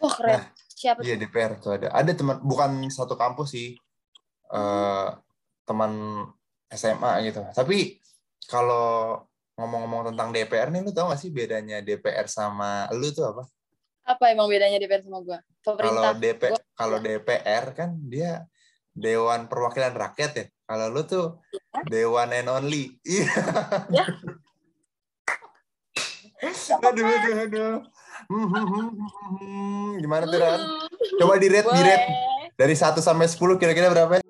Wah keren. Nah, Siapa Iya? DPR tuh ada. Ada teman bukan satu kampus sih. eh teman SMA gitu. Tapi kalau ngomong-ngomong tentang DPR nih lu tau gak sih bedanya DPR sama lu tuh apa? Apa emang bedanya DPR sama gua? Kalau Pemerintah. DP Gua- kalau DPR kan dia Dewan Perwakilan Rakyat ya. Kalau lu tuh Dewan and Only. Iya. Ya. aduh, aduh, aduh. Hmm, hmm, hmm, hmm, hmm. Gimana tuh Ran? Hmm, Coba di rate, di rate. Dari 1 sampai 10 kira-kira berapa?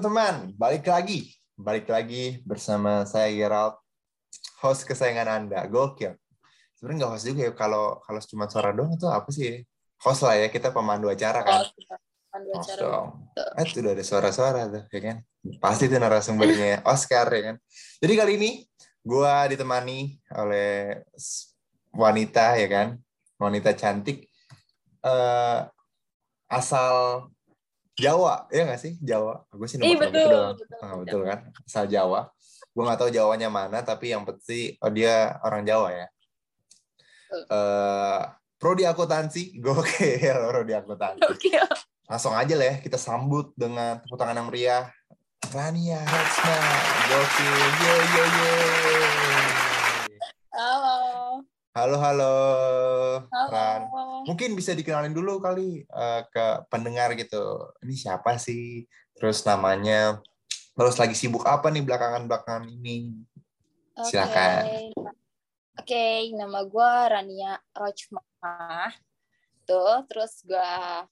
Teman-teman, balik lagi. Balik lagi bersama saya Gerald, host kesayangan Anda. Gokil. Sebenarnya nggak host juga ya, kalau kalau cuma suara doang itu apa sih? Host lah ya, kita pemandu acara kan. Pandu Host acara. dong. Eh, itu udah ada suara-suara tuh, ya kan? Pasti itu narasumbernya Oscar, ya kan? Jadi kali ini, gua ditemani oleh wanita, ya kan? Wanita cantik. eh asal Jawa, ya nggak sih? Jawa. Gue sih nomor betul, doang. betul, Ah, betul. betul kan? Asal Jawa. Gue nggak tahu Jawanya mana, tapi yang pasti oh dia orang Jawa ya. Betul. Eh prodi akuntansi, gokil prodi akuntansi. Oke. Langsung aja lah ya, kita sambut dengan tepuk tangan yang meriah. Rania Hatsma, gokil, yo yo yo. Halo. Halo halo, Ran. Mungkin bisa dikenalin dulu kali eh, ke pendengar gitu. Ini siapa sih? Terus namanya, terus lagi sibuk apa nih belakangan-belakangan ini? Oke. Silakan. Oke, nama gua Rania Rochmah. Tuh, terus gua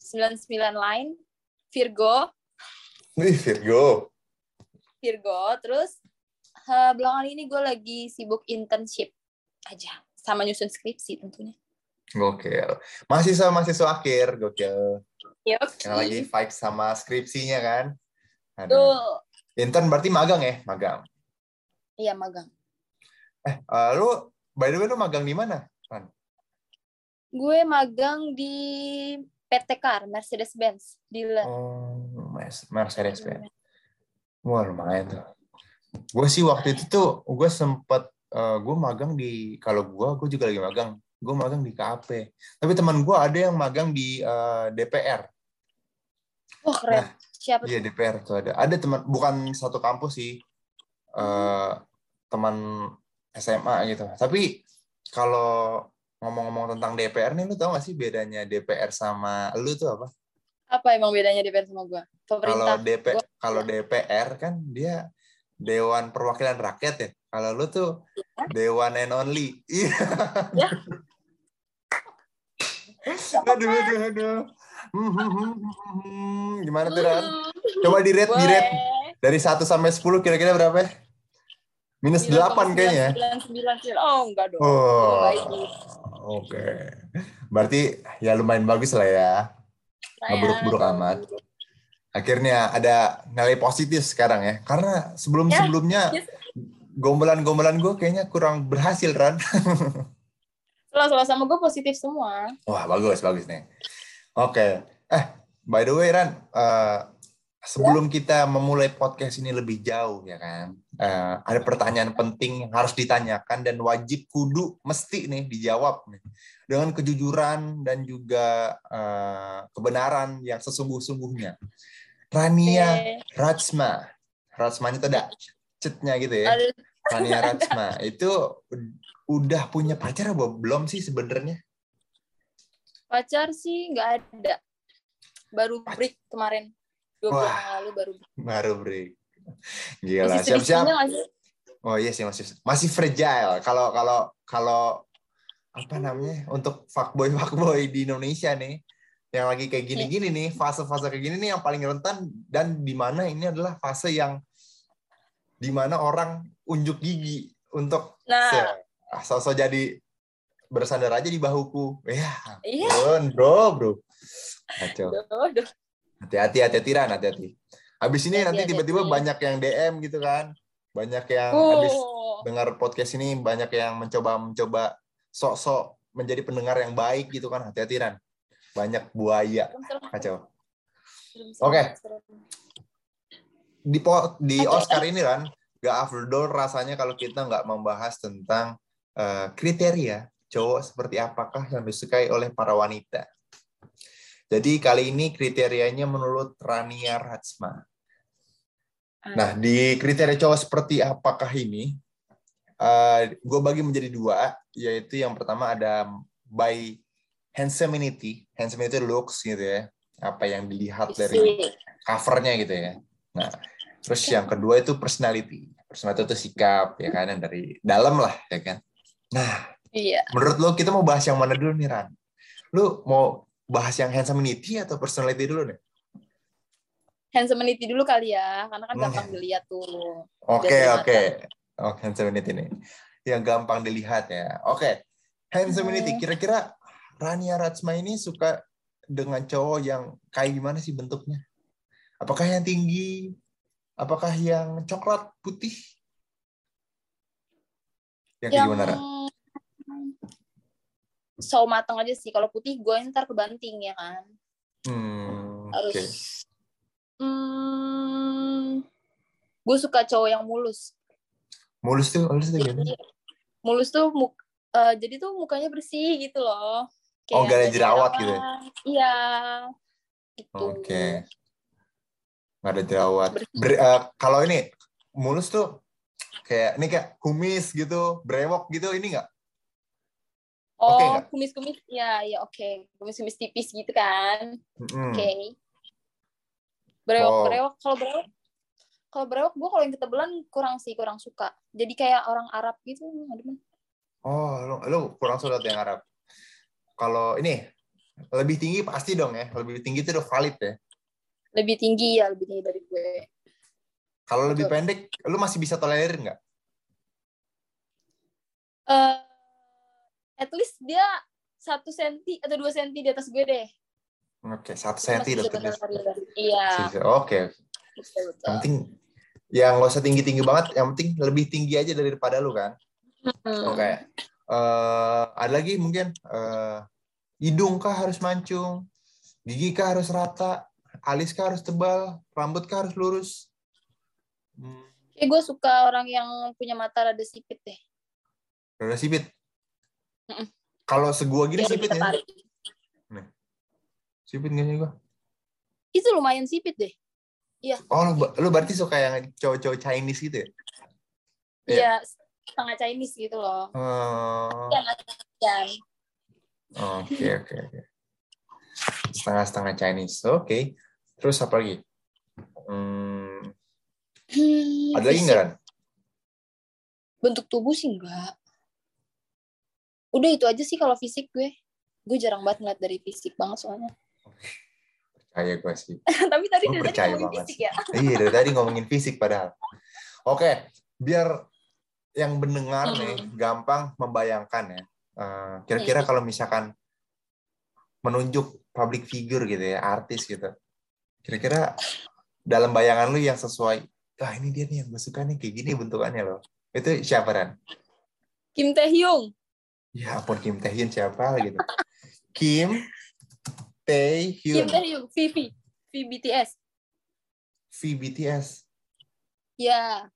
99 line Virgo, Wih, Virgo. Virgo. Terus eh, belakangan ini gue lagi sibuk internship aja sama nyusun skripsi tentunya. Gokil. Mahasiswa-mahasiswa akhir, gokil. Ya, Yang lagi fight sama skripsinya kan. Ada. Tuh, Intern berarti magang ya? Magang. iya magang. Eh, eh, lu, by the way, lu magang di mana? Gue magang di PT Car, Mercedes-Benz, dealer. Oh, Mas- Mercedes Benz. Wah, lumayan tuh. Gue sih waktu itu tuh, gue sempet, eh, gue magang di, kalau gue, gue juga lagi magang. Gue magang di KAP. Tapi teman gue ada yang magang di eh, DPR. Wah, keren. Siapa Iya? DPR tuh ada. Ada teman, bukan satu kampus sih. Eh, teman SMA gitu. Tapi kalau ngomong-ngomong tentang DPR nih, lu tau gak sih bedanya DPR sama lu tuh apa? Apa emang bedanya DPR sama gue? Kalau Pemerintah. DP Gua- kalau DPR kan dia Dewan Perwakilan Rakyat ya. Kalau lu tuh Dewan and Only. Iya. Ya. aduh, aduh, aduh. Hmm, hmm, hmm. Gimana tuh, Ran? Coba di rate, di rate. Dari 1 sampai 10 kira-kira berapa ya? Minus 8 kayaknya. 9, Oh, enggak dong. Oh, oke. Berarti ya lumayan bagus lah ya. Nggak buruk-buruk amat. Akhirnya ada nilai positif sekarang ya. Karena sebelum-sebelumnya yes. Gombalan-gombalan gue kayaknya kurang berhasil, Ran. Selalu sama gue positif semua. Wah, bagus, bagus nih. Oke. Eh, by the way, Ran, eh, sebelum kita memulai podcast ini lebih jauh, ya kan, eh, ada pertanyaan penting yang harus ditanyakan dan wajib kudu mesti nih dijawab nih dengan kejujuran dan juga eh, kebenaran yang sesungguh-sungguhnya. Rania Oke. Rajma, Rajmanya itu ada cetnya gitu ya. Aduh, Rania Rajma itu udah punya pacar apa belum sih sebenarnya? pacar sih nggak ada. Baru break kemarin. Dua bulan lalu baru break. Baru break. Gila, siap-siap. Oh iya sih masih masih fragile. Kalau kalau kalau apa namanya untuk fuckboy fuckboy di Indonesia nih yang lagi kayak gini-gini nih fase-fase kayak gini nih yang paling rentan dan di mana ini adalah fase yang di mana orang unjuk gigi untuk Nah, ah, sosok jadi bersandar aja di bahuku. Ya, iya. ampun, bro, bro. Kacau. Hati-hati, hati-hati, Ran, hati-hati. Habis ini Iya, nanti iya, tiba-tiba iya. banyak yang DM gitu kan. Banyak yang habis Oh, dengar podcast ini banyak yang mencoba mencoba sok-sok menjadi pendengar yang baik gitu kan. Hati-hati Ran. Banyak buaya. Kacau. Oke. serem. Di po- di. Oscar ini Ran, gak afdol rasanya kalau kita nggak membahas tentang eh, kriteria cowok seperti apakah yang disukai oleh para wanita. Jadi kali ini kriterianya menurut Rania Ratsma. Nah, di kriteria cowok seperti apakah ini, gue bagi menjadi dua, yaitu yang pertama ada by handsomeity, handsomeity looks gitu ya, apa yang dilihat dari covernya gitu ya. Nah, terus yang kedua itu personality, personality itu sikap ya kan, yang dari dalam lah ya kan. Nah, Iya. menurut lo kita mau bahas yang mana dulu nih Ran? Lu mau bahas yang handsomeity atau personality dulu nih? Handsomeity dulu kali ya, karena kan Hmm. gampang dilihat tuh. Oke oke. Oke handsomeity ini. Yang gampang dilihat ya. Oke. Handsomeity Hmm. kira-kira Rania Ratsma ini suka dengan cowok yang kayak gimana sih bentuknya? Apakah yang tinggi? Apakah yang coklat putih? Yang kayak Yang gimana, sawo mateng aja sih. Kalau putih gue ntar kebanting ya kan. Hmm, Harus. oke. Hmm, gue suka cowok yang mulus. Mulus tuh, mulus tuh gimana? Mulus tuh muk eh, jadi tuh mukanya bersih gitu loh. Oh, nggak ada nggak jerawat gitu ya? Iya. Gitu. Oke. Nggak ada jerawat. Ber- eh, kalau ini mulus tuh kayak ini kayak kumis gitu, brewok gitu ini nggak? Oh, Oke nggak? kumis-kumis. Ya, ya oke. Kumis-kumis tipis gitu kan. Mm-mm. Oke. Brewok, Oh. brewok. Kalau brewok, kalau brewok gue kalau yang ketebelan kurang sih, kurang suka. Jadi kayak orang Arab gitu. demen. Oh, lu, lu kurang surat yang Arab. Kalau ini lebih tinggi pasti dong ya, lebih tinggi itu udah valid ya. Lebih tinggi ya, lebih tinggi dari gue. Kalau lebih Betul. pendek, lu masih bisa tolerir nggak? eh at least dia satu senti atau dua senti di atas gue deh. Oke, satu senti tulis. tolerir. Iya. Oke, yang penting yang nggak usah tinggi tinggi banget, yang penting lebih tinggi aja daripada lu kan. Hmm. Oke. Eh, ada lagi mungkin eh, hidung kah harus mancung, gigi kah harus rata, alis kah harus tebal, rambut kah harus lurus. Hmm, Kayak gue suka orang yang punya mata rada sipit deh. rada sipit. Kalau segua gini Biar sipit ya? tertarik. Sipit nggak sih gua? Itu lumayan sipit deh. Oh, lu, lu berarti suka yang cowok-cowok Chinese gitu ya? Iya. Iya, setengah Chinese gitu loh. Oh, Iya. Oke, oke, oke. Setengah-setengah Chinese. Oke. Terus apa lagi? Hmm, Hmm, ada lagi nggak, Ran? Bentuk tubuh sih enggak. Udah itu aja sih kalau fisik gue. Gue jarang banget ngeliat dari fisik banget soalnya. Percaya gue sih. Tapi tadi Gue dari tadi percaya ngomongin banget fisik ya. Iya, dari tadi ngomongin fisik padahal. Oke, biar yang mendengar Hmm. nih gampang membayangkan ya. Eh, Kira-kira kalau misalkan menunjuk public figure gitu ya, artis gitu. Kira-kira dalam bayangan lu yang sesuai, wah ini dia nih yang gue suka nih, kayak gini bentukannya loh. Itu siapa, Ran? Kim Tae Hyung. Ya ampun, Kim Tae Hyun siapa lagi tuh? Kim Tae Kim. V BTS. V BTS. Ya,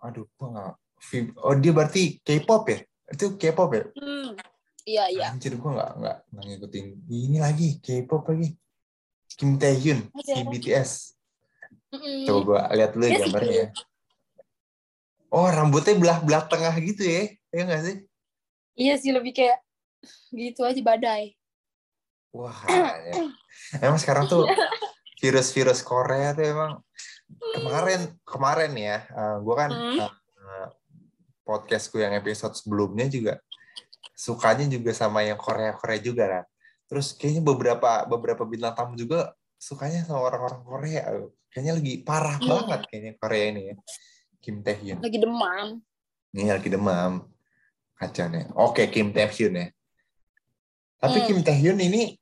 Aduh, gua nggak. V- Oh, dia berarti K-pop ya? Itu K-pop ya? hmm. Iya, iya. Anjir, gue nggak nggak ngikutin. Ini lagi K-pop lagi. Kim Tae Hyun, Ada. di BTS. Mm-mm. Coba gue lihat dulu Dia sih gambarnya. ya. cute. Oh, rambutnya belah belah tengah gitu ya? Ya nggak sih? Iya sih, lebih kayak gitu aja badai. Wah, ya. emang sekarang tuh virus-virus Korea tuh emang kemarin kemarin ya, gue kan Hmm. eh, podcastku yang episode sebelumnya juga sukanya juga sama yang Korea Korea juga kan. Terus kayaknya beberapa beberapa bintang tamu juga sukanya sama orang-orang Korea. Kayaknya lagi parah Iya. banget kayaknya Korea ini ya. Kim Tae Hyun. Lagi demam. Ini lagi demam. Kacau nih. Oke, Kim Tae Hyun ya. Tapi Hmm. Kim Tae Hyun ini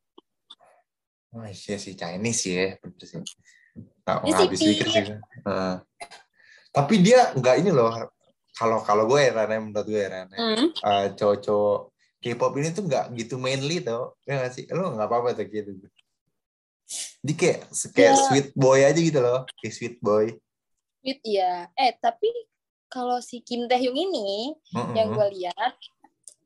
Oh iya sih Chinese ya, bener sih. Nah, nggak habis sipit. pikir sih. Heeh. tapi dia nggak ini loh. Kalau kalau gue ya Ran, ya, menurut gue ya Ran, ya. Hmm. Eh, cowok-cowok K-pop ini tuh nggak gitu mainly tau. Ya nggak sih? Lo nggak apa-apa tuh gitu. Dia kayak kayak Ya. sweet boy aja gitu loh. Kayak sweet boy. Sweet ya. Eh tapi kalau si Kim Taehyung ini Mm-mm. yang gue lihat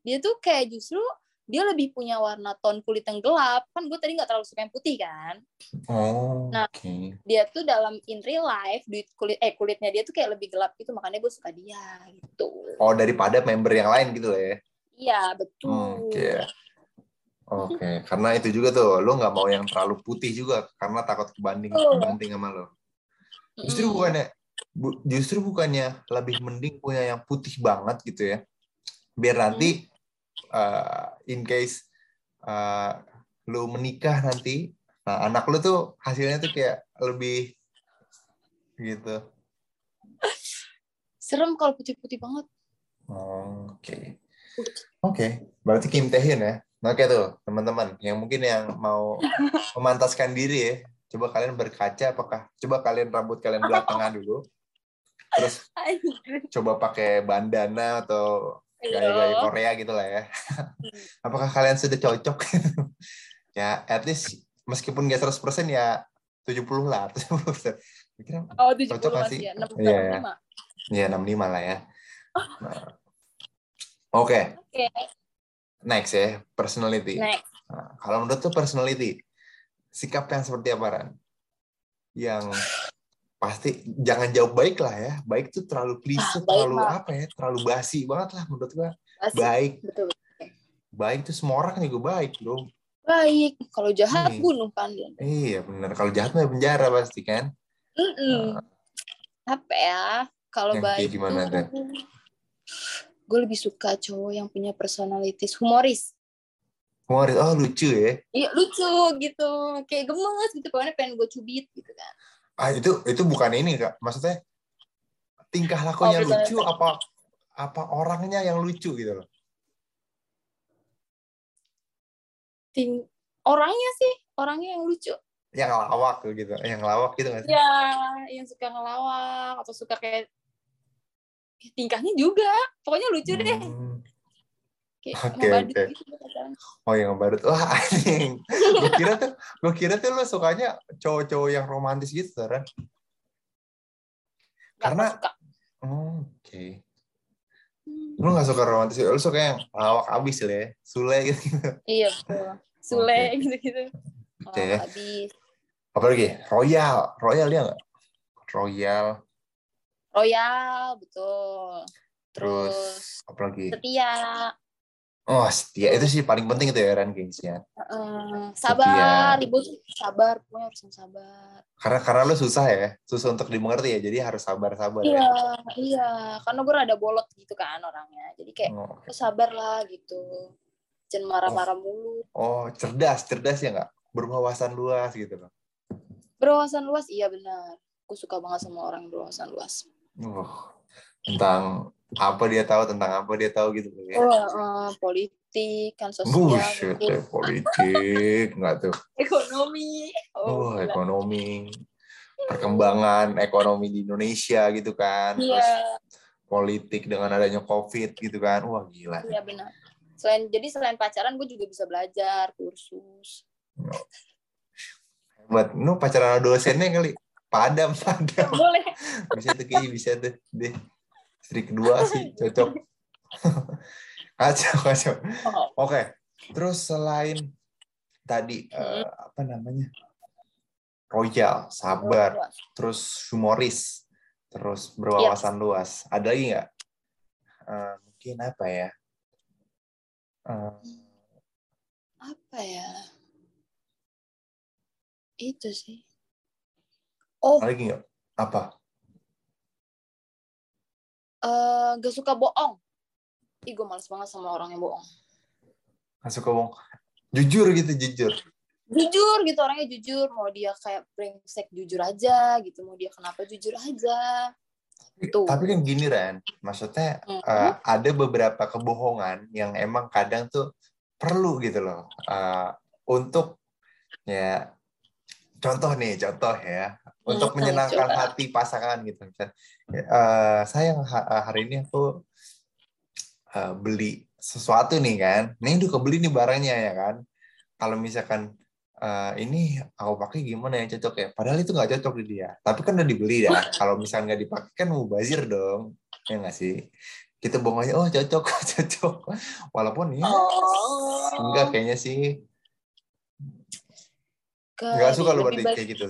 dia tuh kayak justru dia lebih punya warna tone kulit yang gelap kan gue tadi nggak terlalu suka yang putih kan Oh, Nah. oke. dia tuh dalam in real life duit kulit eh kulitnya dia tuh kayak lebih gelap gitu makanya gue suka dia gitu Oh, daripada member yang lain gitu loh ya. Iya betul Oke. Oke, karena itu juga tuh, lo nggak mau yang terlalu putih juga karena takut kebanding Betul. kebanding sama lo. Justru bukannya bu- justru bukannya lebih mending punya yang putih banget gitu ya. Biar nanti uh, in case uh, lu menikah nanti, nah anak lu tuh hasilnya tuh kayak lebih gitu. serem kalau putih-putih banget Oh, Oke. Oke, berarti Kim Taehyun ya. Oke tuh, teman-teman yang mungkin yang mau memantaskan diri ya, coba kalian berkaca apakah coba kalian rambut kalian belah tengah dulu. Terus coba pakai bandana atau gaya-gaya Korea gitu lah ya. apakah kalian sudah cocok? ya, at least meskipun nggak 100% ya 70 lah, 70%. Kira oh tujuh Cocok puluh nggak masih sih? ya enam Iya, iya. lima ya 65 lah ya. Nah. Oke, oke next ya, personality. next Nah, kalau menurut tuh personality, sikap yang seperti apa Ran? Yang pasti jangan jauh baik lah ya. Baik tuh terlalu klise, Ah, terlalu mah. apa ya? Terlalu basi banget lah menurut gua. Baik, betul baik tuh semua orang juga baik bro. baik kalau jahat Hmm. bunuh kan Iya benar. Kalau jahat mah penjara pasti kan. Mm-mm. apa ya kalau baik gimana tuh gue lebih suka cowok yang punya personalities humoris Humoris, oh lucu ya. Iya lucu gitu, kayak gemes gitu, pokoknya pengen gue cubit gitu kan. Ah itu itu bukan ini kak. Maksudnya tingkah lakunya Oh, lucu betul. apa apa orangnya yang lucu gitu loh. Ting orangnya sih, orangnya yang lucu. Yang lawak gitu, yang lawak gitu nggak sih? Ya, yang suka ngelawak atau suka kayak ya, tingkahnya juga, pokoknya lucu deh. Hmm. Kayak Oke, ngebadut oke. gitu pacaran. Oh yang badut. Wah anjing. gue kira tuh, gue kira tuh lo sukanya cowok-cowok yang romantis gitu, Karena- suka. Oh, Oke. Hmm. Lo gak suka romantis, lo suka yang lawak abis ya. Sule gitu. Iya betul. Sule gitu-gitu. Oke. Oh, habis. Apalagi? Royal. Royal dia nggak? Royal. Royal, betul. Terus, Terus apalagi? setia, Oh setia. Itu sih paling penting itu ya, Ran, kayaknya. eh, sabar, ibu sabar, pokoknya harus sabar. Karena karena lo susah ya. Susah untuk dimengerti ya. Jadi harus sabar-sabar Iya, ya. iya, karena gue rada bolot gitu kan orangnya. Jadi kayak Oh, lu sabar lah gitu. Jangan marah-marah mulu. Oh, cerdas. Cerdas ya nggak? Berwawasan luas gitu loh. Berwawasan luas, iya benar. Gue suka banget sama orang berwawasan luas. Uh, tentang apa dia tahu tentang apa dia tahu gitu loh ya. Oh, eh, politik, kan sosial, Bullshit, ya, politik nggak tuh. ekonomi. Oh, gila. ekonomi, perkembangan ekonomi di Indonesia gitu kan. Iya, Terus politik dengan adanya COVID gitu kan. Wah gila. iya benar. Selain jadi selain pacaran gue juga bisa belajar kursus. Buat nu pacaran sama dosennya kali. Padam, padam. Boleh. Bisa tuh kayaknya bisa tuh. Deh. Istri kedua sih cocok. kacau, kacau. Oh, Oke, terus selain tadi eh, apa namanya royal, sabar, luas. terus humoris, terus berwawasan luas. Ada lagi nggak? Eh, mungkin apa ya? Eh, Apa ya? Itu sih. Oh, lagi nggak? Apa? eh gak suka bohong. Ih, gue males banget sama orang yang bohong. Nggak suka bohong. Jujur gitu, jujur. Jujur gitu, orangnya jujur. Mau dia kayak brengsek, jujur aja gitu. Mau dia kenapa, jujur aja. Tuh. Tapi kan gini Ren, maksudnya Mhm. eh, ada beberapa kebohongan yang emang kadang tuh perlu gitu loh eh, untuk ya contoh nih, contoh ya. Untuk Contoh, menyenangkan coba. hati pasangan gitu. Misal, eh, sayang ha- hari ini aku eh, beli sesuatu nih kan. Nih udah kebeli nih barangnya ya kan. Kalau misalkan eh, ini aku pakai gimana ya cocok ya. Padahal itu nggak cocok di dia. Tapi kan udah dibeli ya. Kalau misalnya nggak dipakai kan mubazir dong. Ya nggak sih? Kita bohong aja, oh cocok, cocok. Walaupun ya, Oh. enggak kayaknya sih. Ke- Nggak suka lu berarti kayak gitu.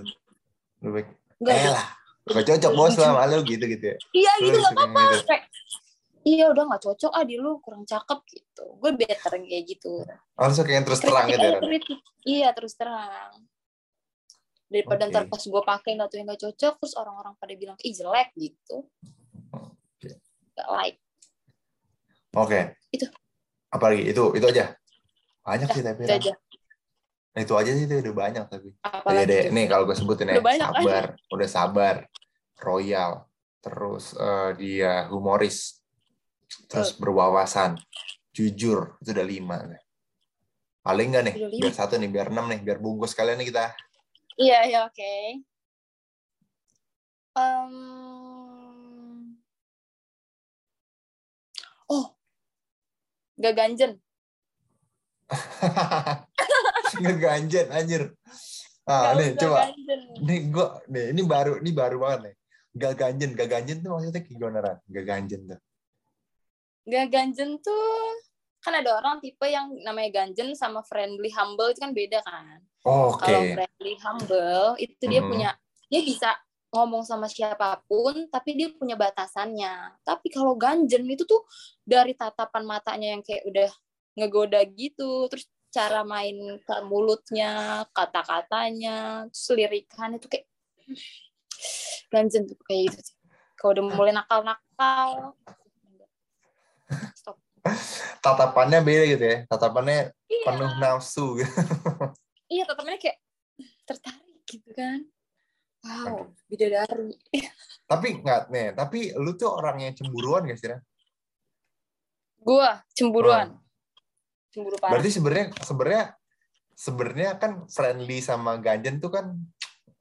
Lebih baik, Enggak, eh lah, gak cocok bos lah malu gitu gitu ya. Iya gitu yang apa-apa. gitu. Kayak, iya udah nggak cocok ah di lu kurang cakep gitu. Gue better kayak gitu. Suka yang terus terang gitu ya. kritik. Iya terus terang. Daripada ntar pas gue pakai nggak tuh yang nggak cocok, terus orang-orang pada bilang ih jelek gitu. Oke. Gak like. Oke. Itu. Apalagi itu itu aja. Banyak sih tapi. Itu aja. Nah, itu aja sih itu udah banyak tapi. Iya Apalagi deh, tuh. nih kalau gue sebutin ya, Udah sabar, udah sabar, royal, terus eh, dia humoris, terus berwawasan, jujur, itu udah lima. Paling nggak nih, biar satu nih, biar enam nih, biar bungkus kalian nih kita. Iya iya oke. Em, Oh, gak ganjen. Ngeganjen, anjir. Ah, nih, coba. ganjen. Nih, gua, nih, ini baru, ini baru banget nih. Gak ganjen, gak ganjen tuh maksudnya kayak gimana, Ran? Gak ganjen tuh. Gak ganjen tuh kan ada orang tipe yang namanya ganjen sama friendly humble itu kan beda kan. Oke. Kalau friendly humble itu dia Mhm. punya dia bisa ngomong sama siapa pun tapi dia punya batasannya. Tapi kalau ganjen itu tuh dari tatapan matanya yang kayak udah ngegoda gitu, terus cara main ke mulutnya, kata-katanya, terus lirikan itu kayak ganjen tuh kayak gitu. Kalau udah mulai nakal-nakal, stop. Tatapannya beda gitu ya. Tatapannya Iya, penuh nafsu gitu. iya tatapannya kayak tertarik gitu kan. Aduh. Wow, bidadari. Tapi nggak nih, tapi lu tuh orang yang cemburuan gak sih, Ran? Gua cemburuan. Cemburu parah. Berarti sebenarnya sebenarnya sebenarnya kan friendly sama ganjen tuh kan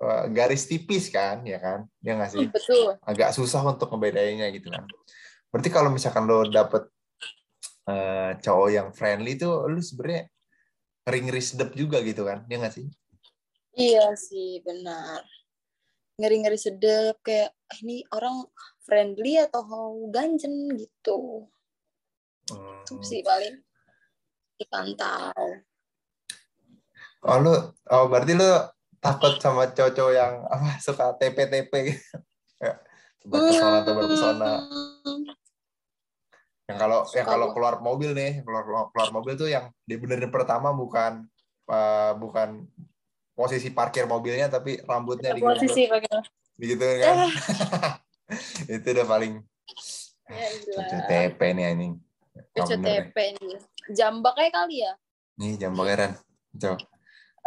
eh, garis tipis kan, ya kan? Ya nggak sih? Hmm, betul. Agak susah untuk ngebedainnya gitu kan. Berarti kalau misalkan lo dapet eh, cowok yang friendly tuh lu sebenarnya ngeri-ngeri sedep juga gitu kan, ya nggak sih? Iya sih, benar. Ngeri-ngeri sedep kayak "Ah, ini orang friendly atau ganjen gitu. Hmm. Itu sih paling dipantau. Oh lu, oh berarti lu takut sama cowok-cowok yang apa suka TP-TP gitu. Ya, tebar pesona, tebar pesona. Hmm. Yang kalau yang kalau keluar mobil nih, keluar keluar mobil tuh yang dibenerin pertama bukan eh, bukan posisi parkir mobilnya tapi rambutnya digendut Posisi bagaimana? gitu kan. Itu udah paling Ya gila. TP nih anjing. Cucu. TP nih. Jambak kayak kali ya? Nih jam pangeran. Coba.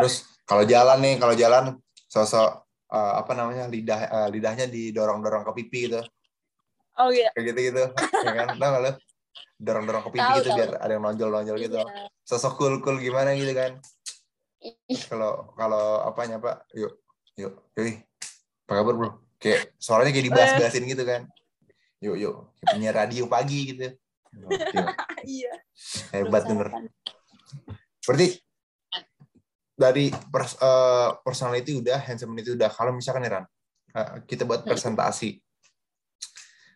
Terus kalau jalan nih, kalau jalan sosok eh, apa namanya lidah eh, lidahnya didorong-dorong ke pipi gitu. Oh iya. Kayak gitu-gitu. ya kan? Nggak lu? Dorong-dorong ke pipi Tahu, gitu tahu. biar ada yang nonjol-nonjol gitu. Iya. Sosok cool-cool gimana gitu kan. Kalau kalau apanya Pak? Yuk. Yuk. Yuk. Apa kabar, Bro? Kayak suaranya kayak dibahas-bahasin gitu kan. Yuk, yuk. Kayak punya radio pagi gitu. Iya. Hebat bener. Berarti dari pers- eh, personality udah, handsomeness udah. Kalau misalkan nih Ran, eh, kita buat presentasi,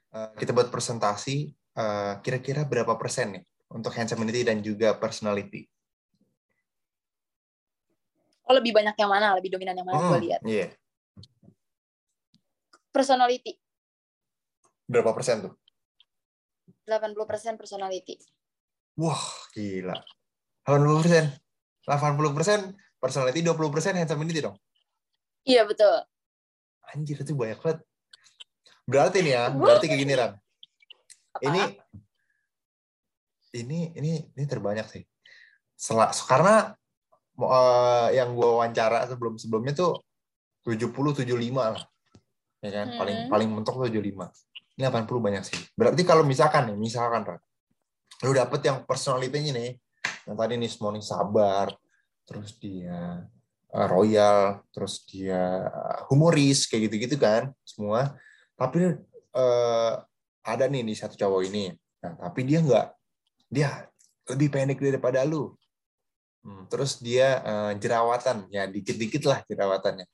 Eh, kita buat presentasi, eh, kira-kira berapa persen nih untuk handsomeness dan juga personality? Oh lebih banyak yang mana? Lebih dominan yang mana? Gue Hmm, lihat. Iya. Personality. Berapa persen tuh? 80% personality. Wah, gila. 80 persen. 80 persen personality, 20 persen handsomeness dong. Iya betul. Anjir, itu banyak banget. Berarti nih ya, berarti kayak gini Ran. Apa? ini ini ini ini terbanyak sih. Sel- karena eh, yang gue wawancara sebelum sebelumnya tuh 70 75 lah. Ya kan? Paling Hmm. paling mentok tuh 75. Ini 80 banyak sih. Berarti kalau misalkan nih, misalkan Ran, lu dapet yang personality-nya nih, yang tadi nih nih sabar, terus dia uh, royal, terus dia humoris kayak gitu-gitu kan semua. Tapi uh, ada nih nih satu cowok ini. Nah, tapi dia nggak dia lebih pendek daripada lu. Hmm, terus dia uh, jerawatan, ya dikit-dikit lah jerawatannya.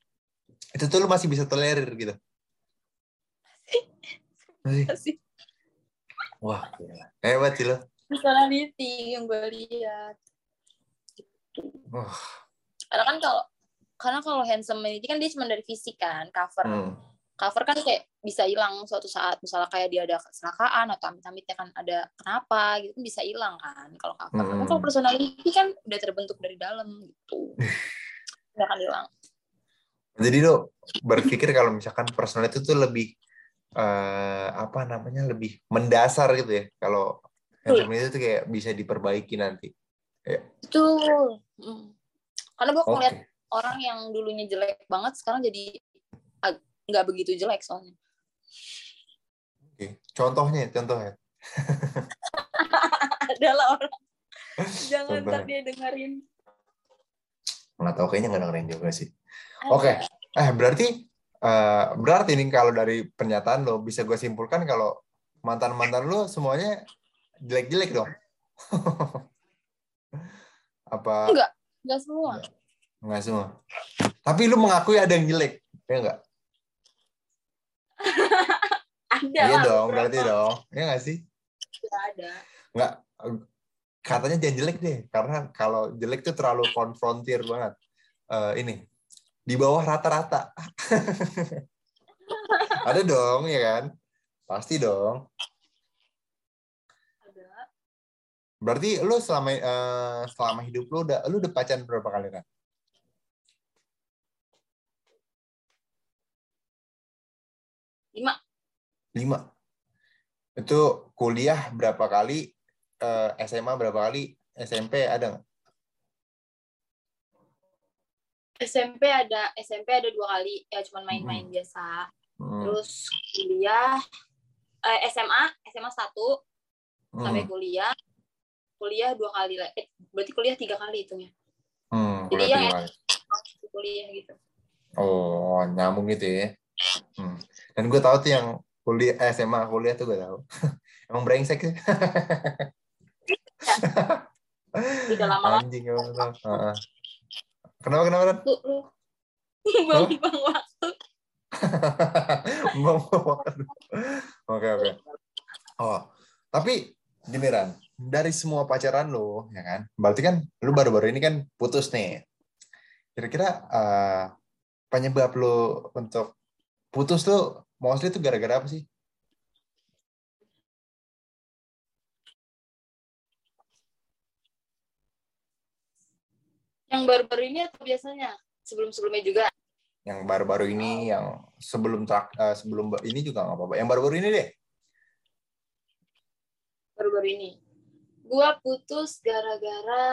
Itu tuh lu masih bisa tolerir gitu. Masih. Wah, gila. hebat sih lo. Personality yang gue lihat. Wah. Karena kan kalau karena kalau handsome ini kan dia cuma dari fisik kan, cover. Hmm. Cover kan kayak bisa hilang suatu saat, misalnya kayak dia ada kecelakaan atau amit-amitnya kan ada kenapa gitu bisa hilang kan kalau cover. Hmm. Tapi kalau personality kan udah terbentuk dari dalam gitu. Nggak akan hilang. Jadi lo berpikir kalau misalkan personal itu lebih eh, apa namanya lebih mendasar gitu ya. Kalau handsome itu tuh kayak bisa diperbaiki nanti. Betul. Mm. Karena gue Oke. ngeliat orang yang dulunya jelek banget sekarang jadi nggak begitu jelek soalnya. Oke. Contohnya, contohnya. Adalah orang. Jangan ntar dia dengerin. Nggak tahu kayaknya nggak dengerin juga sih. Oke. Eh berarti eh, berarti nih kalau dari pernyataan lo bisa gue simpulkan kalau mantan-mantan lo semuanya jelek-jelek dong. Apa Enggak, enggak semua. enggak semua? Tapi lu mengakui ada yang jelek, ya enggak? Ada Iya dong, berarti dong. Iya nggak sih? Nggak ada. Nggak, katanya jangan jelek deh, karena kalau jelek tuh terlalu konfrontir banget. Eh, ini, di bawah rata-rata. Ada dong, ya kan? Pasti dong. Ada. Berarti lu selama eh, selama hidup lu udah lu udah pacaran berapa kali kan? Lima. Lima. Itu kuliah berapa kali? Eh, SMA berapa kali? SMP ada nggak? SMP ada SMP ada dua kali ya cuman main-main biasa. Hmm. Terus kuliah eh, SMA SMA satu sampai Hmm. kuliah kuliah dua kali lah. Eh, berarti kuliah tiga kali hitungnya. Hmm, Jadi kali. Kuliah gitu. Oh, nyambung gitu ya. Hmm. Dan gue tahu tuh yang kuliah eh, SMA kuliah tuh gue tahu. Emang brengsek sih. Tidak lama-lama Anjing emang tuh. Heeh. Kenapa kenapa? Ran? buang-buang waktu. Mau makan. Oke oke. Oh, tapi gini Ran, dari semua pacaran lo, ya kan? Berarti kan lu baru-baru ini kan putus nih. Kira-kira eh, penyebab lo untuk putus tuh mostly tuh gara-gara apa sih? Yang baru-baru ini atau biasanya? Sebelum-sebelumnya juga. Yang baru-baru ini, yang sebelum trak, eh, sebelum ini juga nggak apa-apa. Yang baru-baru ini deh. Baru-baru ini. Gua putus gara-gara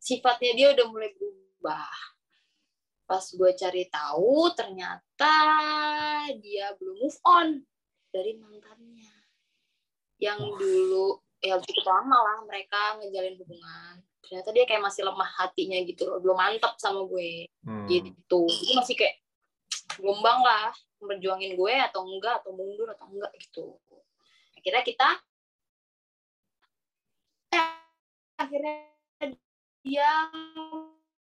sifatnya dia udah mulai berubah. Pas gue cari tahu, ternyata dia belum move on dari mantannya. Yang Wah. dulu, ya cukup lama lah mereka ngejalin hubungan. Ternyata dia kayak masih lemah hatinya gitu loh, belum mantap sama gue. Hmm. gitu jadi masih kayak gombang lah memperjuangin gue atau enggak atau mundur atau enggak gitu akhirnya kita eh, akhirnya dia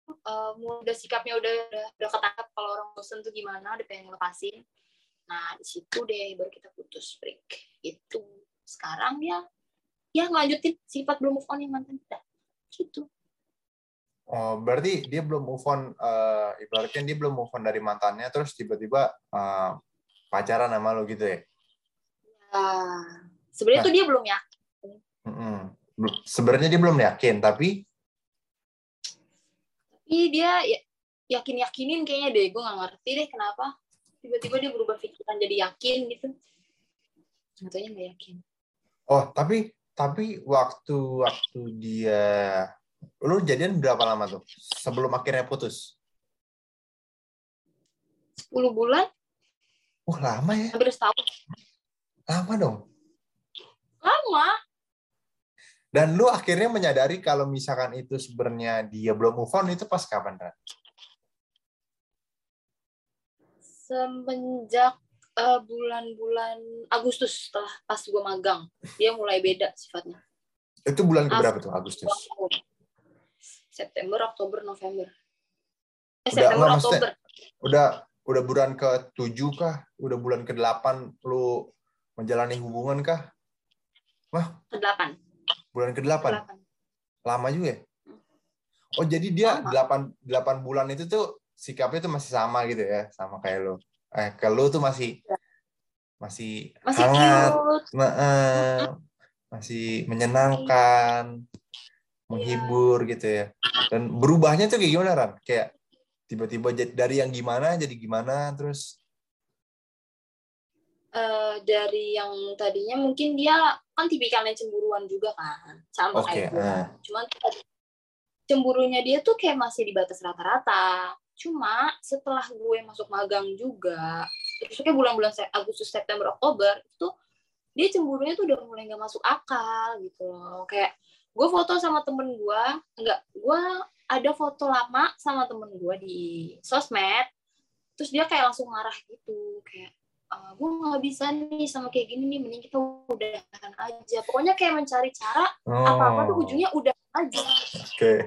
eh, udah sikapnya udah udah, udah ketangkap kalau orang bosen tuh gimana udah pengen ngelepasin nah di situ deh baru kita putus break itu sekarang dia ya ngelanjutin sifat belum move on yang mantan kita. Gitu. Oh, berarti dia belum move on, eh, ibaratnya dia belum move on dari mantannya, terus tiba-tiba eh, pacaran sama lo gitu ya? Nah, sebenarnya Nah. tuh dia belum ya Mm-mm. Bel- Sebenarnya dia belum yakin, tapi? Tapi dia ya, yakin yakinin kayaknya deh. Gue nggak ngerti deh kenapa. Tiba-tiba dia berubah pikiran jadi yakin gitu. Nyatanya nggak yakin. Oh tapi tapi waktu waktu dia lu jadian berapa lama tuh? Sebelum akhirnya putus? 10 bulan. uh oh, lama ya. Hampir setahun. Lama dong. Lama. Dan lu akhirnya menyadari kalau misalkan itu sebenarnya dia belum move on itu pas kapan, Ran? Semenjak uh, bulan-bulan Agustus setelah pas gue magang. Dia mulai beda sifatnya. Itu bulan keberapa tuh Agustus? September. Oktober November. Eh, udah, September Oktober. udah udah bulan ke tujuh kah? Udah bulan ke delapan lu menjalani hubungan kah? Wah. Ke delapan. Bulan ke delapan. Lama juga ya? Oh jadi dia delapan delapan bulan itu tuh sikapnya tuh masih sama gitu ya, sama kayak lo. Eh ke tuh masih ya. masih, masih hangat, nah, eh, masih menyenangkan, menghibur ya. gitu ya. Dan berubahnya tuh kayak gimana Ran? Kayak tiba-tiba dari yang gimana jadi gimana terus uh, dari yang tadinya mungkin dia kan tipikalnya cemburuan juga kan sama okay. kayak gue uh. cuman cemburunya dia tuh kayak masih di batas rata-rata cuma setelah gue masuk magang juga terus kayak bulan-bulan Agustus September Oktober itu dia cemburunya tuh udah mulai nggak masuk akal gitu loh kayak gue foto sama temen gue enggak gue ada foto lama sama temen gue di sosmed terus dia kayak langsung marah gitu kayak uh, ah, gue nggak bisa nih sama kayak gini nih mending kita udahan aja pokoknya kayak mencari cara oh. apa apa tuh ujungnya udah aja oke okay.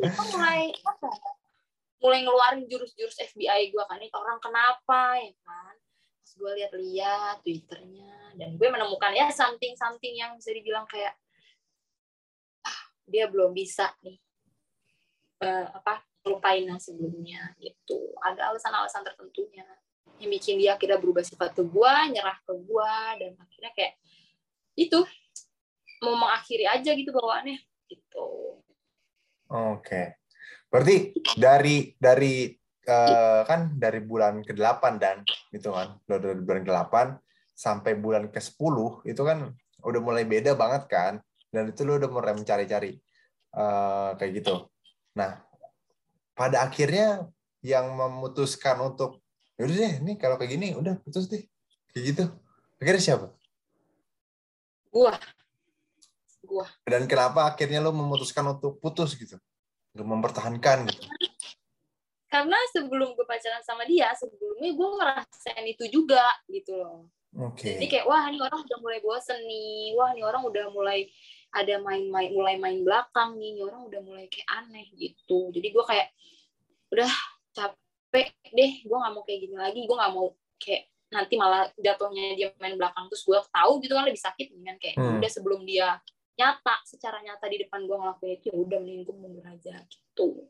kita mulai apa ya, mulai ngeluarin jurus-jurus FBI gue kan ini orang kenapa ya kan? Pas gue lihat-lihat twitternya dan gue menemukan ya something something yang bisa dibilang kayak ah, dia belum bisa nih uh, apa lupain yang sebelumnya gitu. Ada alasan-alasan tertentunya yang bikin dia akhirnya berubah sifat ke gue nyerah ke gue dan akhirnya kayak itu mau mengakhiri aja gitu bawaannya gitu. Oke. okay. Berarti dari dari uh, kan dari bulan ke-8 dan gitu kan dari bulan ke-8 sampai bulan ke-10 itu kan udah mulai beda banget kan dan itu lo udah mulai mencari-cari uh, kayak gitu. Nah pada akhirnya yang memutuskan untuk yaudah deh ini kalau kayak gini udah putus deh kayak gitu. Akhirnya siapa? Gua. Gua. Dan kenapa akhirnya lo memutuskan untuk putus gitu untuk mempertahankan gitu. Karena sebelum gue pacaran sama dia sebelumnya gue ngerasain itu juga gitu loh. Okay. Jadi kayak wah ini orang udah mulai bosen nih, wah ini orang udah mulai ada main-main mulai main belakang nih, ini orang udah mulai kayak aneh gitu. Jadi gue kayak udah capek deh. Gue nggak mau kayak gini lagi. Gue nggak mau kayak nanti malah jatuhnya dia main belakang. Terus gue tahu gitu kan lebih sakit kan kayak hmm. udah sebelum dia nyata secara nyata di depan gue ngelakuin itu ya udah mending gue mundur aja gitu.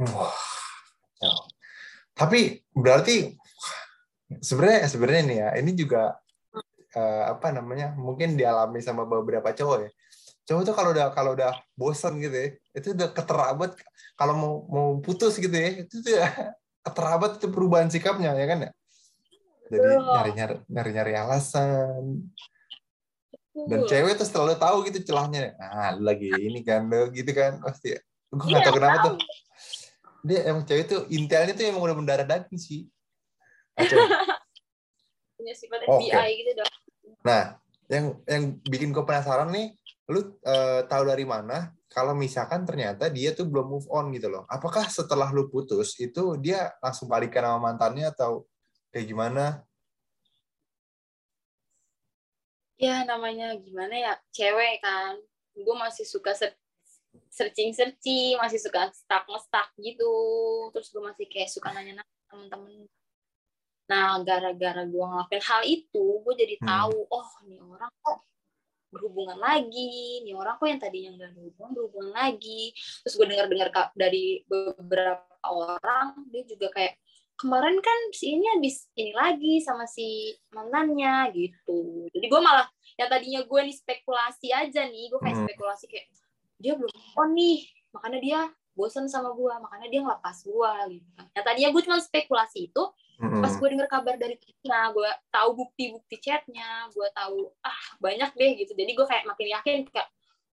Wah ya. tapi berarti sebenarnya sebenarnya nih ya ini juga uh, apa namanya mungkin dialami sama beberapa cowok ya. Cowok tuh kalau udah kalau udah bosan gitu ya itu udah keterabat kalau mau mau putus gitu ya itu tuh keterabat itu perubahan sikapnya ya kan ya? Jadi nyari nyari nyari nyari alasan dan cewek tuh selalu tahu gitu celahnya. Ah lagi ini kan lo gitu kan pasti. Gue nggak iya, tahu kenapa tuh. Dia emang cewek tuh intelnya tuh emang udah mendarah daging sih. Punya sifat FBI okay. gitu dong. Nah yang yang bikin gue penasaran nih lu uh, tahu dari mana kalau misalkan ternyata dia tuh belum move on gitu loh. Apakah setelah lu putus itu dia langsung balikan sama mantannya atau kayak gimana? Ya namanya gimana ya cewek kan. Gue masih suka searching-searching, masih suka stuck-stuck gitu. Terus gue masih kayak suka nanya-nanya temen-temen. Nah, gara-gara gue ngelakuin hal itu, gue jadi hmm. tahu, hmm. oh, ini orang kok berhubungan lagi nih orang kok yang tadinya nggak berhubungan berhubungan lagi terus gue dengar dengar dari beberapa orang dia juga kayak kemarin kan si ini habis ini lagi sama si mantannya gitu jadi gue malah yang tadinya gue nih spekulasi aja nih gue kayak hmm. spekulasi kayak dia belum on nih makanya dia bosan sama gue makanya dia ngelepas gue gitu kan yang tadinya gue cuma spekulasi itu hmm Pas gue denger kabar dari Tina, gue tahu bukti-bukti chatnya, gue tahu ah banyak deh gitu. Jadi gue kayak makin yakin kayak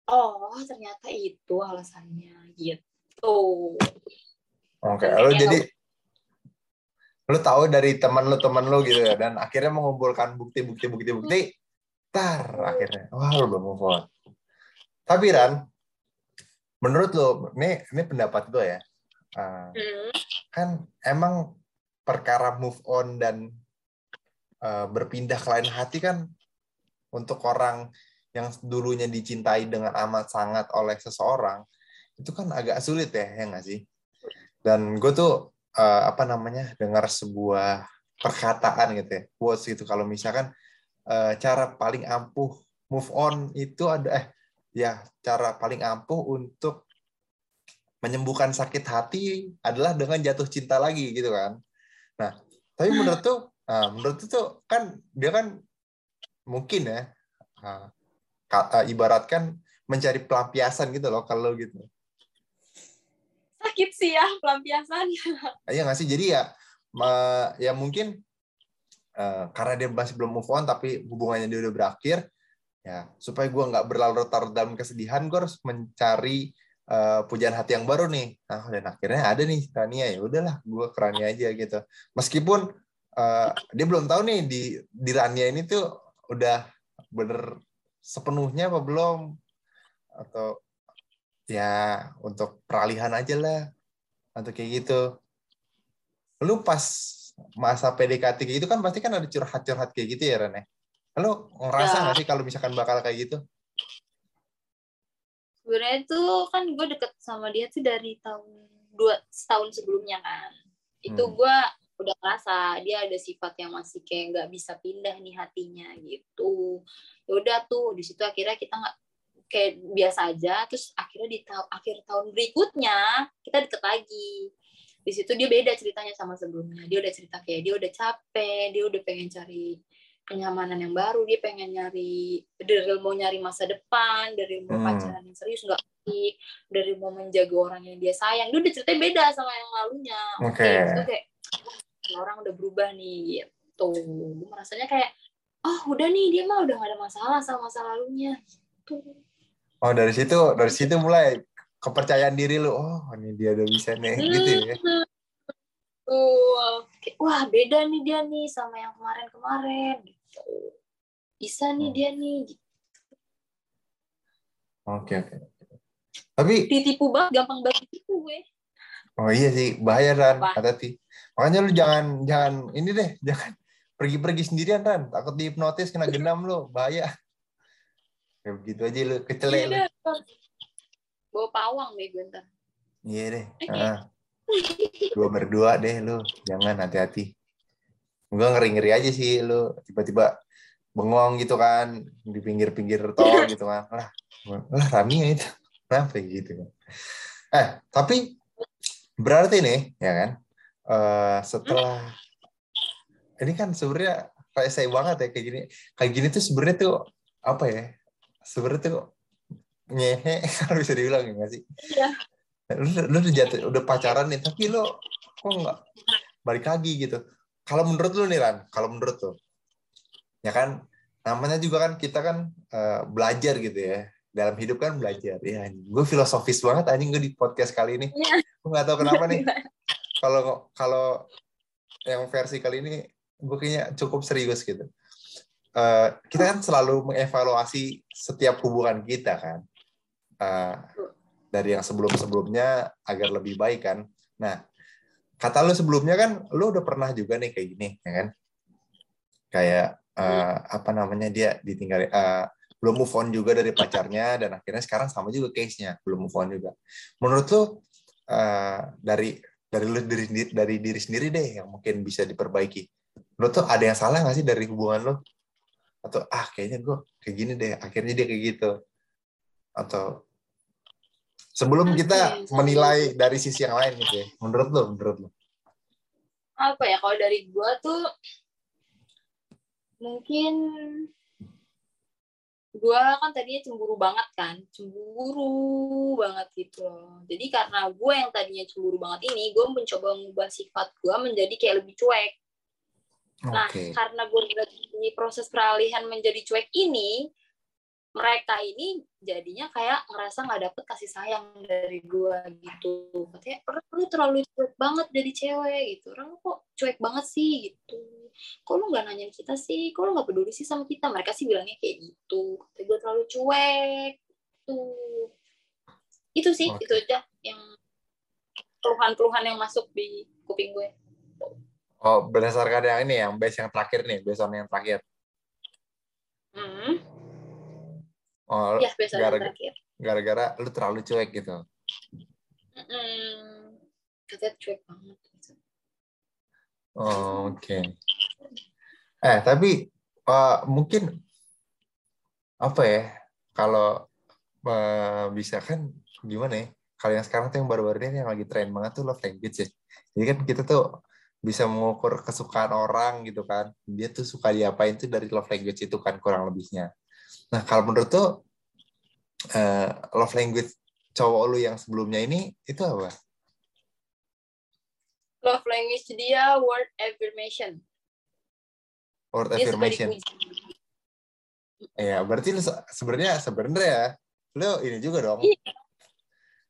oh ternyata itu alasannya gitu. Oke, okay. lo jadi lo tahu dari teman lo teman lo gitu ya dan akhirnya mengumpulkan bukti-bukti bukti-bukti tar akhirnya. Wah lo belum move on. Tapi Ran menurut lo ini ini pendapat gue ya. Uh, Hmm. kan emang perkara move on dan uh, berpindah ke lain hati kan untuk orang yang dulunya dicintai dengan amat sangat oleh seseorang itu kan agak sulit ya ya nggak sih? Dan gue tuh uh, apa namanya dengar sebuah perkataan gitu ya quotes gitu. Kalau misalkan uh, cara paling ampuh move on itu ada eh ya cara paling ampuh untuk menyembuhkan sakit hati adalah dengan jatuh cinta lagi gitu kan. Nah tapi menurut tuh nah, menurut tuh kan dia kan mungkin ya kata ibaratkan mencari pelampiasan gitu loh kalau gitu sakit sih ya pelampiasan Iya nggak sih? Jadi ya, ma- ya mungkin eh, karena dia masih belum move on, tapi hubungannya dia udah berakhir, ya supaya gue nggak berlarut-larut dalam kesedihan, gue harus mencari eh, pujaan hati yang baru nih. Nah, dan akhirnya ada nih Rania ya udahlah, gue ke Rania aja gitu. Meskipun eh, dia belum tahu nih di di Rania ini tuh udah bener sepenuhnya apa belum atau ya untuk peralihan aja lah atau kayak gitu. Lu pas masa PDKT kayak gitu kan pasti kan ada curhat-curhat kayak gitu ya Rene lu ngerasa Ya. nggak sih kalau misalkan bakal kayak gitu? Sebenarnya tuh kan gue deket sama dia tuh dari tahun dua setahun sebelumnya kan. Itu Hmm. gue udah ngerasa dia ada sifat yang masih kayak nggak bisa pindah nih hatinya gitu. Ya udah tuh di situ akhirnya kita nggak kayak biasa aja terus akhirnya di ta- akhir tahun berikutnya kita deket lagi. Di situ dia beda ceritanya sama sebelumnya. Dia udah cerita kayak dia udah capek dia udah pengen cari kenyamanan yang baru dia pengen nyari dari mau nyari masa depan dari mau Hmm. pacaran yang serius nggak dari mau menjaga orang yang dia sayang. Dia udah ceritanya beda sama yang lalunya. Oke. Kayak gitu kayak "Ini orang udah berubah nih gitu. Gue merasanya kayak oh udah nih dia mah udah gak ada masalah sama masa lalunya gitu oh dari situ dari situ mulai kepercayaan diri lu oh ini dia udah bisa nih gitu ya Hmm. Tuh, kayak, wah beda nih dia nih sama yang kemarin-kemarin gitu. Bisa nih Hmm. dia nih. gitu. oke oke tapi Ditipu banget, gampang banget ditipu gue. oh iya sih bahaya Ran Apa? hati-hati makanya lu jangan jangan ini deh jangan pergi-pergi sendirian Ran takut dihipnotis kena genam lu bahaya kayak begitu aja lu kecelek lu Iya. Bawa pawang deh gue ntar. iya deh Oke. Ah. dua berdua deh lu jangan hati-hati gue ngeri-ngeri aja sih lu tiba-tiba bengong gitu kan di pinggir-pinggir tol gitu kan lah lah Rania itu kenapa gitu kan eh tapi berarti nih ya kan eh, setelah ini kan sebenarnya kayak saya banget ya kayak gini kayak gini tuh sebenarnya tuh apa ya sebenarnya tuh nyehe kalau bisa dibilang ya nggak sih? Iya. lu, lu udah jatuh udah pacaran nih tapi lu kok nggak balik lagi gitu? Kalau menurut lu nih Ran kalau menurut lu ya kan namanya juga kan kita kan eh, belajar gitu ya. Dalam hidup kan belajar. Ya gue filosofis banget anjing gue di podcast kali ini. Iya. gue nggak tahu kenapa nih. Kalau kalau yang versi kali ini gue kayaknya cukup serius gitu Eh, kita kan selalu mengevaluasi setiap hubungan kita kan Eh, dari yang sebelum-sebelumnya agar lebih baik kan. Nah, kata lu sebelumnya kan lu udah pernah juga nih kayak gini, ya kan? Kayak eh, apa namanya dia ditinggal eh, belum move on juga dari pacarnya dan akhirnya sekarang sama juga case-nya, belum move on juga. Menurut lu eh, dari dari lu sendiri dari diri sendiri deh yang mungkin bisa diperbaiki. Menurut tuh ada yang salah nggak sih dari hubungan lu? Atau ah kayaknya gue kayak gini deh, akhirnya dia kayak gitu. Atau sebelum kita menilai dari sisi yang lain gitu ya. Menurut lu, menurut lu. Apa ya, kalau dari gue tuh mungkin gue kan tadinya cemburu banget kan cemburu banget gitu loh jadi karena gue yang tadinya cemburu banget ini gue mencoba mengubah sifat gue menjadi kayak lebih cuek Nah, karena gue di proses peralihan menjadi cuek ini, mereka ini jadinya kayak ngerasa nggak dapet kasih sayang dari gue gitu. Katanya, "Orang, lu terlalu cuek banget jadi cewek gitu. Orang kok cuek banget sih gitu. Kok lu nggak nanyain kita sih? Kok lu nggak peduli sih sama kita? Mereka sih bilangnya kayak gitu. Katanya gue terlalu cuek. Tuh. Itu sih, Oke. itu aja yang keluhan-keluhan yang masuk di kuping gue. Oh, berdasarkan yang ini yang base yang terakhir nih, base on yang terakhir. Hmm. Oh, Ya, biasa yang gara- terakhir. gara-gara lu terlalu cuek gitu. Mm-mm. Katanya cuek banget. Oh, Oke. Eh, tapi eh, mungkin apa ya? Kalau eh, bisa kan gimana ya? Kalau yang sekarang tuh yang baru-baru ini yang lagi tren banget tuh love language ya. Jadi kan kita tuh bisa mengukur kesukaan orang gitu kan. Dia tuh suka diapain tuh dari love language itu kan kurang lebihnya. Nah, kalau menurut tuh eh, love language cowok lu yang sebelumnya ini itu apa? Love language dia word affirmation. Word Dia affirmation. dipuji. Ya, berarti lu se- sebenarnya sebenarnya ya, lu ini juga dong. Iya.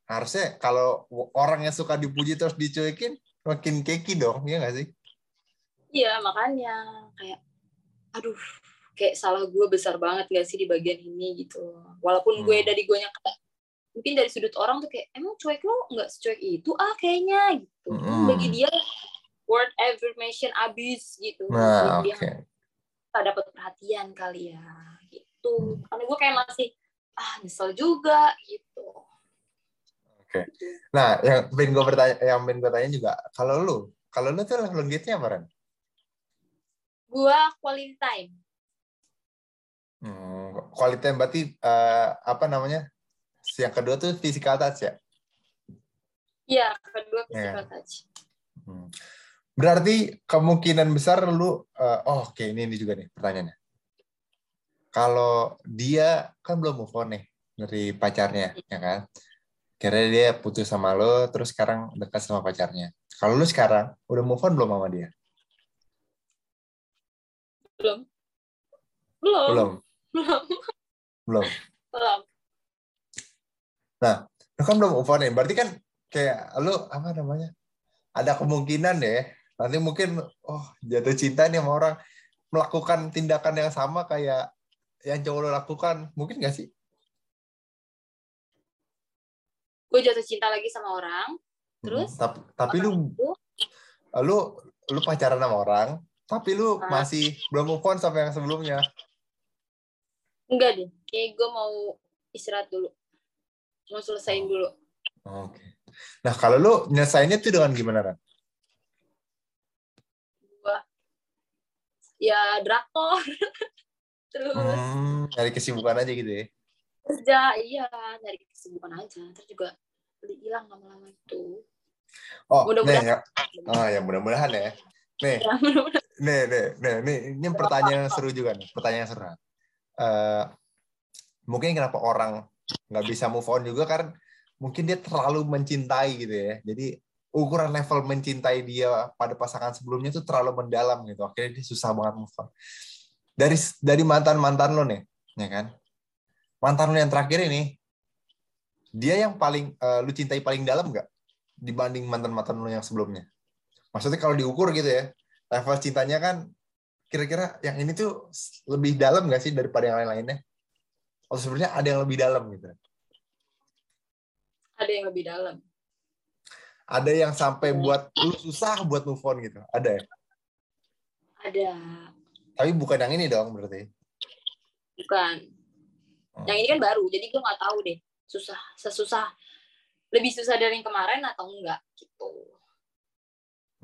Harusnya kalau orang yang suka dipuji terus dicuekin, makin keki dong, ya nggak sih? Iya, makanya kayak aduh, kayak salah gue besar banget gak sih di bagian ini gitu. Walaupun gue Hmm. dari gue kayak mungkin dari sudut orang tuh kayak emang cuek lo nggak secuek itu ah kayaknya gitu. Mm-mm. Bagi dia word affirmation abis gitu. Nah, Dia oke. nggak dapat perhatian kali ya gitu. Karena gue kayak masih ah nyesel juga gitu. Oke. Nah, yang pengen gue bertanya, yang pengen gue tanya juga, kalau lu, kalau lu tuh love language-nya apa, Ran? Gue quality time. Hmm, quality time berarti eh, apa namanya? Yang kedua tuh physical touch ya? Iya, kedua Iya. physical touch. Hmm. Berarti kemungkinan besar lu eh, oh oke ini, ini juga nih pertanyaannya. Kalau dia kan belum move on nih dari pacarnya, ya kan? Kira dia putus sama lo, terus sekarang dekat sama pacarnya. Kalau lu sekarang udah move on belum sama dia? Belum. Belum. Belum. Belum. Belum. Belum. Lu kan belum move on nih. Berarti kan kayak lu apa namanya? Ada kemungkinan deh. Nanti mungkin oh jatuh cinta nih sama orang melakukan tindakan yang sama kayak yang cowok lo lakukan. Mungkin gak sih? Gue jatuh cinta lagi sama orang. Terus? Hmm, tapi tapi lu itu lu lu pacaran sama orang tapi lu Ah. masih belum move on sama yang sebelumnya enggak deh. Kayak gue mau istirahat dulu. Mau selesaiin dulu. oke nah kalau lu nyelesainnya tuh dengan gimana kan Gue ya drakor. Terus hmm, cari kesibukan aja gitu ya kerja, iya, nyari kesibukan aja. Terus juga hilang lama-lama itu. oh Mudah-mudahan. nih ya. Oh ya mudah-mudahan ya. Nih. Ya, nih nih nih nih. Ini pertanyaan seru juga nih pertanyaan seru. Eh, mungkin kenapa orang nggak bisa move on juga kan mungkin dia terlalu mencintai gitu ya. Jadi ukuran level mencintai dia pada pasangan sebelumnya tuh terlalu mendalam gitu. Akhirnya dia susah banget move on. Dari dari mantan mantan lo nih ya kan mantan lo yang terakhir ini dia yang paling eh, lu cintai paling dalam nggak dibanding mantan mantan lo yang sebelumnya maksudnya kalau diukur gitu ya level cintanya kan kira-kira yang ini tuh lebih dalam nggak sih daripada yang lain-lainnya? Atau sebenarnya ada yang lebih dalam gitu? Ada yang lebih dalam. Ada yang sampai buat lu susah buat move on gitu? Ada ya? Ada. Tapi bukan yang ini dong berarti. Bukan. Hmm. Yang ini kan baru, jadi gue nggak tahu deh. Susah, sesusah, lebih susah dari yang kemarin atau enggak gitu.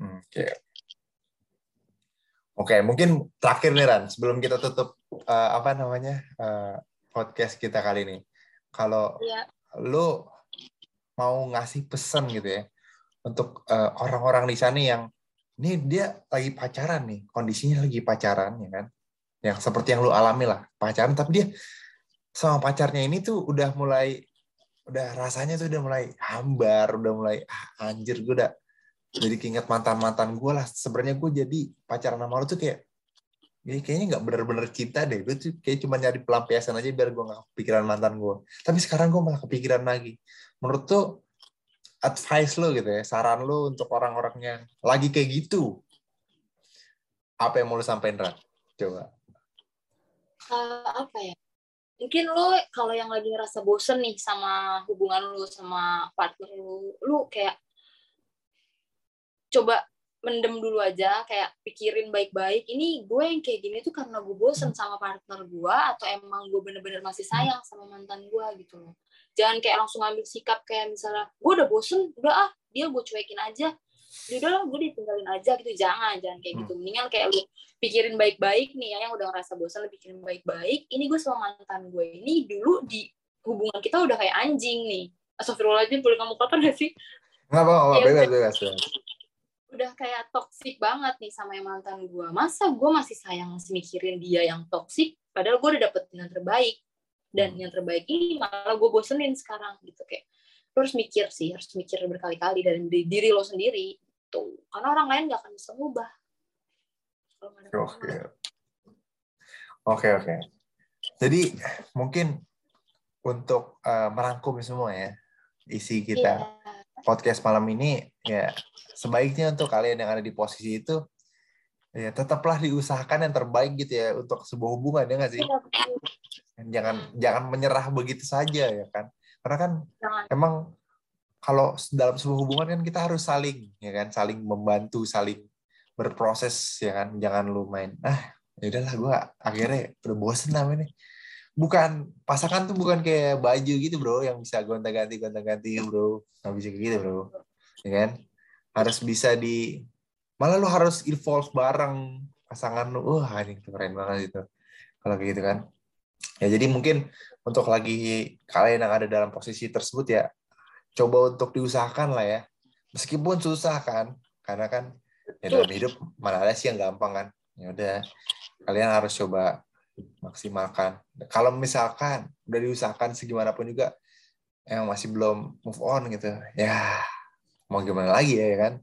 Oke. Oke, mungkin terakhir nih Ran, sebelum kita tutup eh, apa namanya eh, podcast kita kali ini. Kalau Iya. lu mau ngasih pesan gitu ya untuk eh, orang-orang di sana yang ini dia lagi pacaran nih, kondisinya lagi pacaran ya kan. Yang seperti yang lu alami lah, pacaran tapi dia sama pacarnya ini tuh udah mulai udah rasanya tuh udah mulai hambar, udah mulai ah, anjir gue udah jadi keinget mantan-mantan gue lah. Sebenarnya gue jadi pacaran sama lu tuh kayak ya kayaknya nggak bener-bener cinta deh. Gue tuh kayak cuma nyari pelampiasan aja biar gue nggak kepikiran mantan gue. Tapi sekarang gue malah kepikiran lagi. Menurut tuh advice lo gitu ya, saran lo untuk orang-orang yang lagi kayak gitu. Apa yang mau lo sampein, Ran? Coba. Eh, apa ya? Mungkin lo kalau yang lagi ngerasa bosen nih sama hubungan lo sama partner lo, lo kayak coba mendem dulu aja kayak pikirin baik-baik ini gue yang kayak gini tuh karena gue bosen sama partner gue atau emang gue bener-bener masih sayang sama mantan gue gitu loh. Jangan kayak langsung ambil sikap kayak misalnya gue udah bosen udah ah dia gue cuekin aja ya udah lah gue ditinggalin aja gitu. Jangan jangan kayak gitu. Mendingan kayak lu pikirin baik-baik nih ya yang udah ngerasa bosan lu pikirin baik-baik. Ini gue sama mantan gue ini dulu di hubungan kita udah kayak anjing nih. Astagfirullahaladzim boleh kamu kotor gak sih? Nggak apa-apa, Ya, bebas, udah. bebas, bebas. udah kayak toksik banget nih sama yang mantan gue masa gue masih sayang masih mikirin dia yang toksik padahal gue udah dapetin yang terbaik. Dan yang terbaik ini malah gue bosenin sekarang gitu kayak lo harus mikir sih harus mikir berkali-kali dari diri, diri lo sendiri tuh karena orang lain gak akan bisa ngubah Oke. Oke, oke. Jadi mungkin untuk eh, merangkum semua ya isi kita Iya. podcast malam ini ya sebaiknya untuk kalian yang ada di posisi itu ya tetaplah diusahakan yang terbaik gitu ya untuk sebuah hubungan ya nggak sih? Iya. Jangan jangan menyerah begitu saja ya kan? Karena kan Jangan. emang kalau dalam sebuah hubungan kan kita harus saling ya kan? Saling membantu saling berproses ya kan? Jangan lu main ah ya udahlah gue akhirnya udah bosen namanya nih bukan pasangan tuh bukan kayak baju gitu bro yang bisa gonta ganti gonta ganti bro. Nggak bisa kayak gitu bro. Ya kan? Harus bisa di malah lu harus evolve bareng pasangan lu. Wah ini keren banget itu. Kalau kayak gitu kan ya jadi mungkin untuk lagi kalian yang ada dalam posisi tersebut ya coba untuk diusahakan lah ya. Meskipun susah kan karena kan ya dalam hidup mana ada sih yang gampang kan. Ya udah kalian harus coba maksimalkan. Kalau misalkan udah diusahakan segimanapun juga yang masih belum move on gitu ya mau gimana lagi ya kan?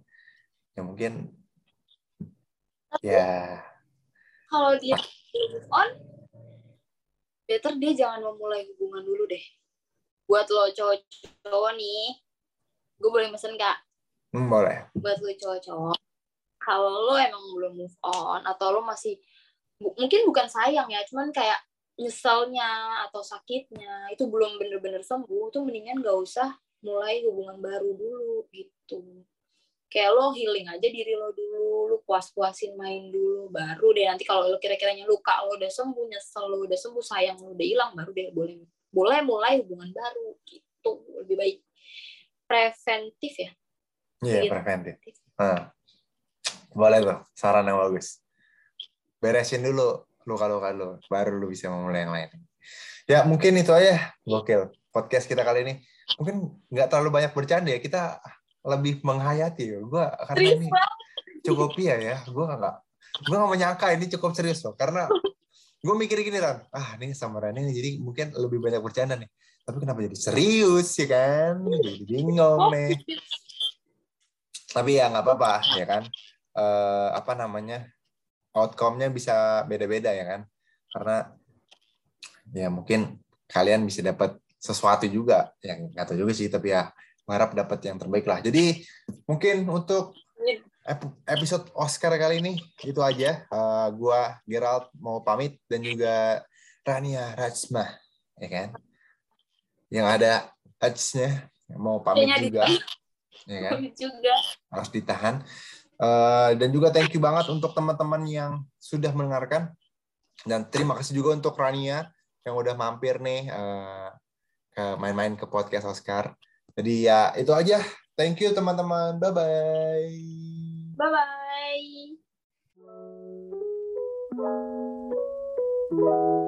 Ya mungkin ya. Kalau dia belum move on better dia jangan memulai hubungan dulu deh. Buat lo cowok-cowok nih gue boleh mesen kak? Hmm, boleh. Buat lo cowok-cowok kalau lo emang belum move on atau lo masih bu- mungkin bukan sayang ya cuman kayak nyeselnya atau sakitnya itu belum bener-bener sembuh tuh mendingan gak usah mulai hubungan baru dulu gitu kayak lo healing aja diri lo dulu lo puas-puasin main dulu baru deh nanti kalau lo kira-kiranya luka lo udah sembuh nyesel lo udah sembuh sayang lo udah hilang baru deh boleh boleh mulai hubungan baru gitu. Lebih baik preventif ya. Iya Gitu. preventif. Nah, boleh tuh saran yang bagus. Beresin dulu luka-luka lu baru lu bisa memulai yang lain. Ya mungkin itu aja. Gokil. Podcast kita kali ini. Mungkin nggak terlalu banyak bercanda ya. Kita lebih menghayati. Ya gue karena ini cukup iya ya gue nggak gue nggak menyangka ini cukup serius loh. Karena gue mikir gini kan ah ini sama Rani nih, jadi mungkin lebih banyak bercanda nih. Tapi kenapa jadi serius ya kan? Jadi bingung nih. tapi ya nggak apa-apa ya kan? Eh, apa namanya? Outcome-nya bisa beda-beda ya kan? Karena ya mungkin kalian bisa dapat sesuatu juga. Yang nggak tahu juga sih tapi ya harap dapat yang terbaik lah jadi mungkin untuk ep- episode Oscar kali ini itu aja Eh, gua Gerald mau pamit dan juga Rania Rajma ya kan yang ada Hajnya mau pamit Kayaknya juga ya kan juga harus ditahan. Eh, dan juga thank you banget untuk teman-teman yang sudah mendengarkan. Dan terima kasih juga untuk Rania yang udah mampir nih eh, ke main-main ke podcast Oscar. Jadi ya itu aja. Thank you teman-teman. Bye-bye. bye bye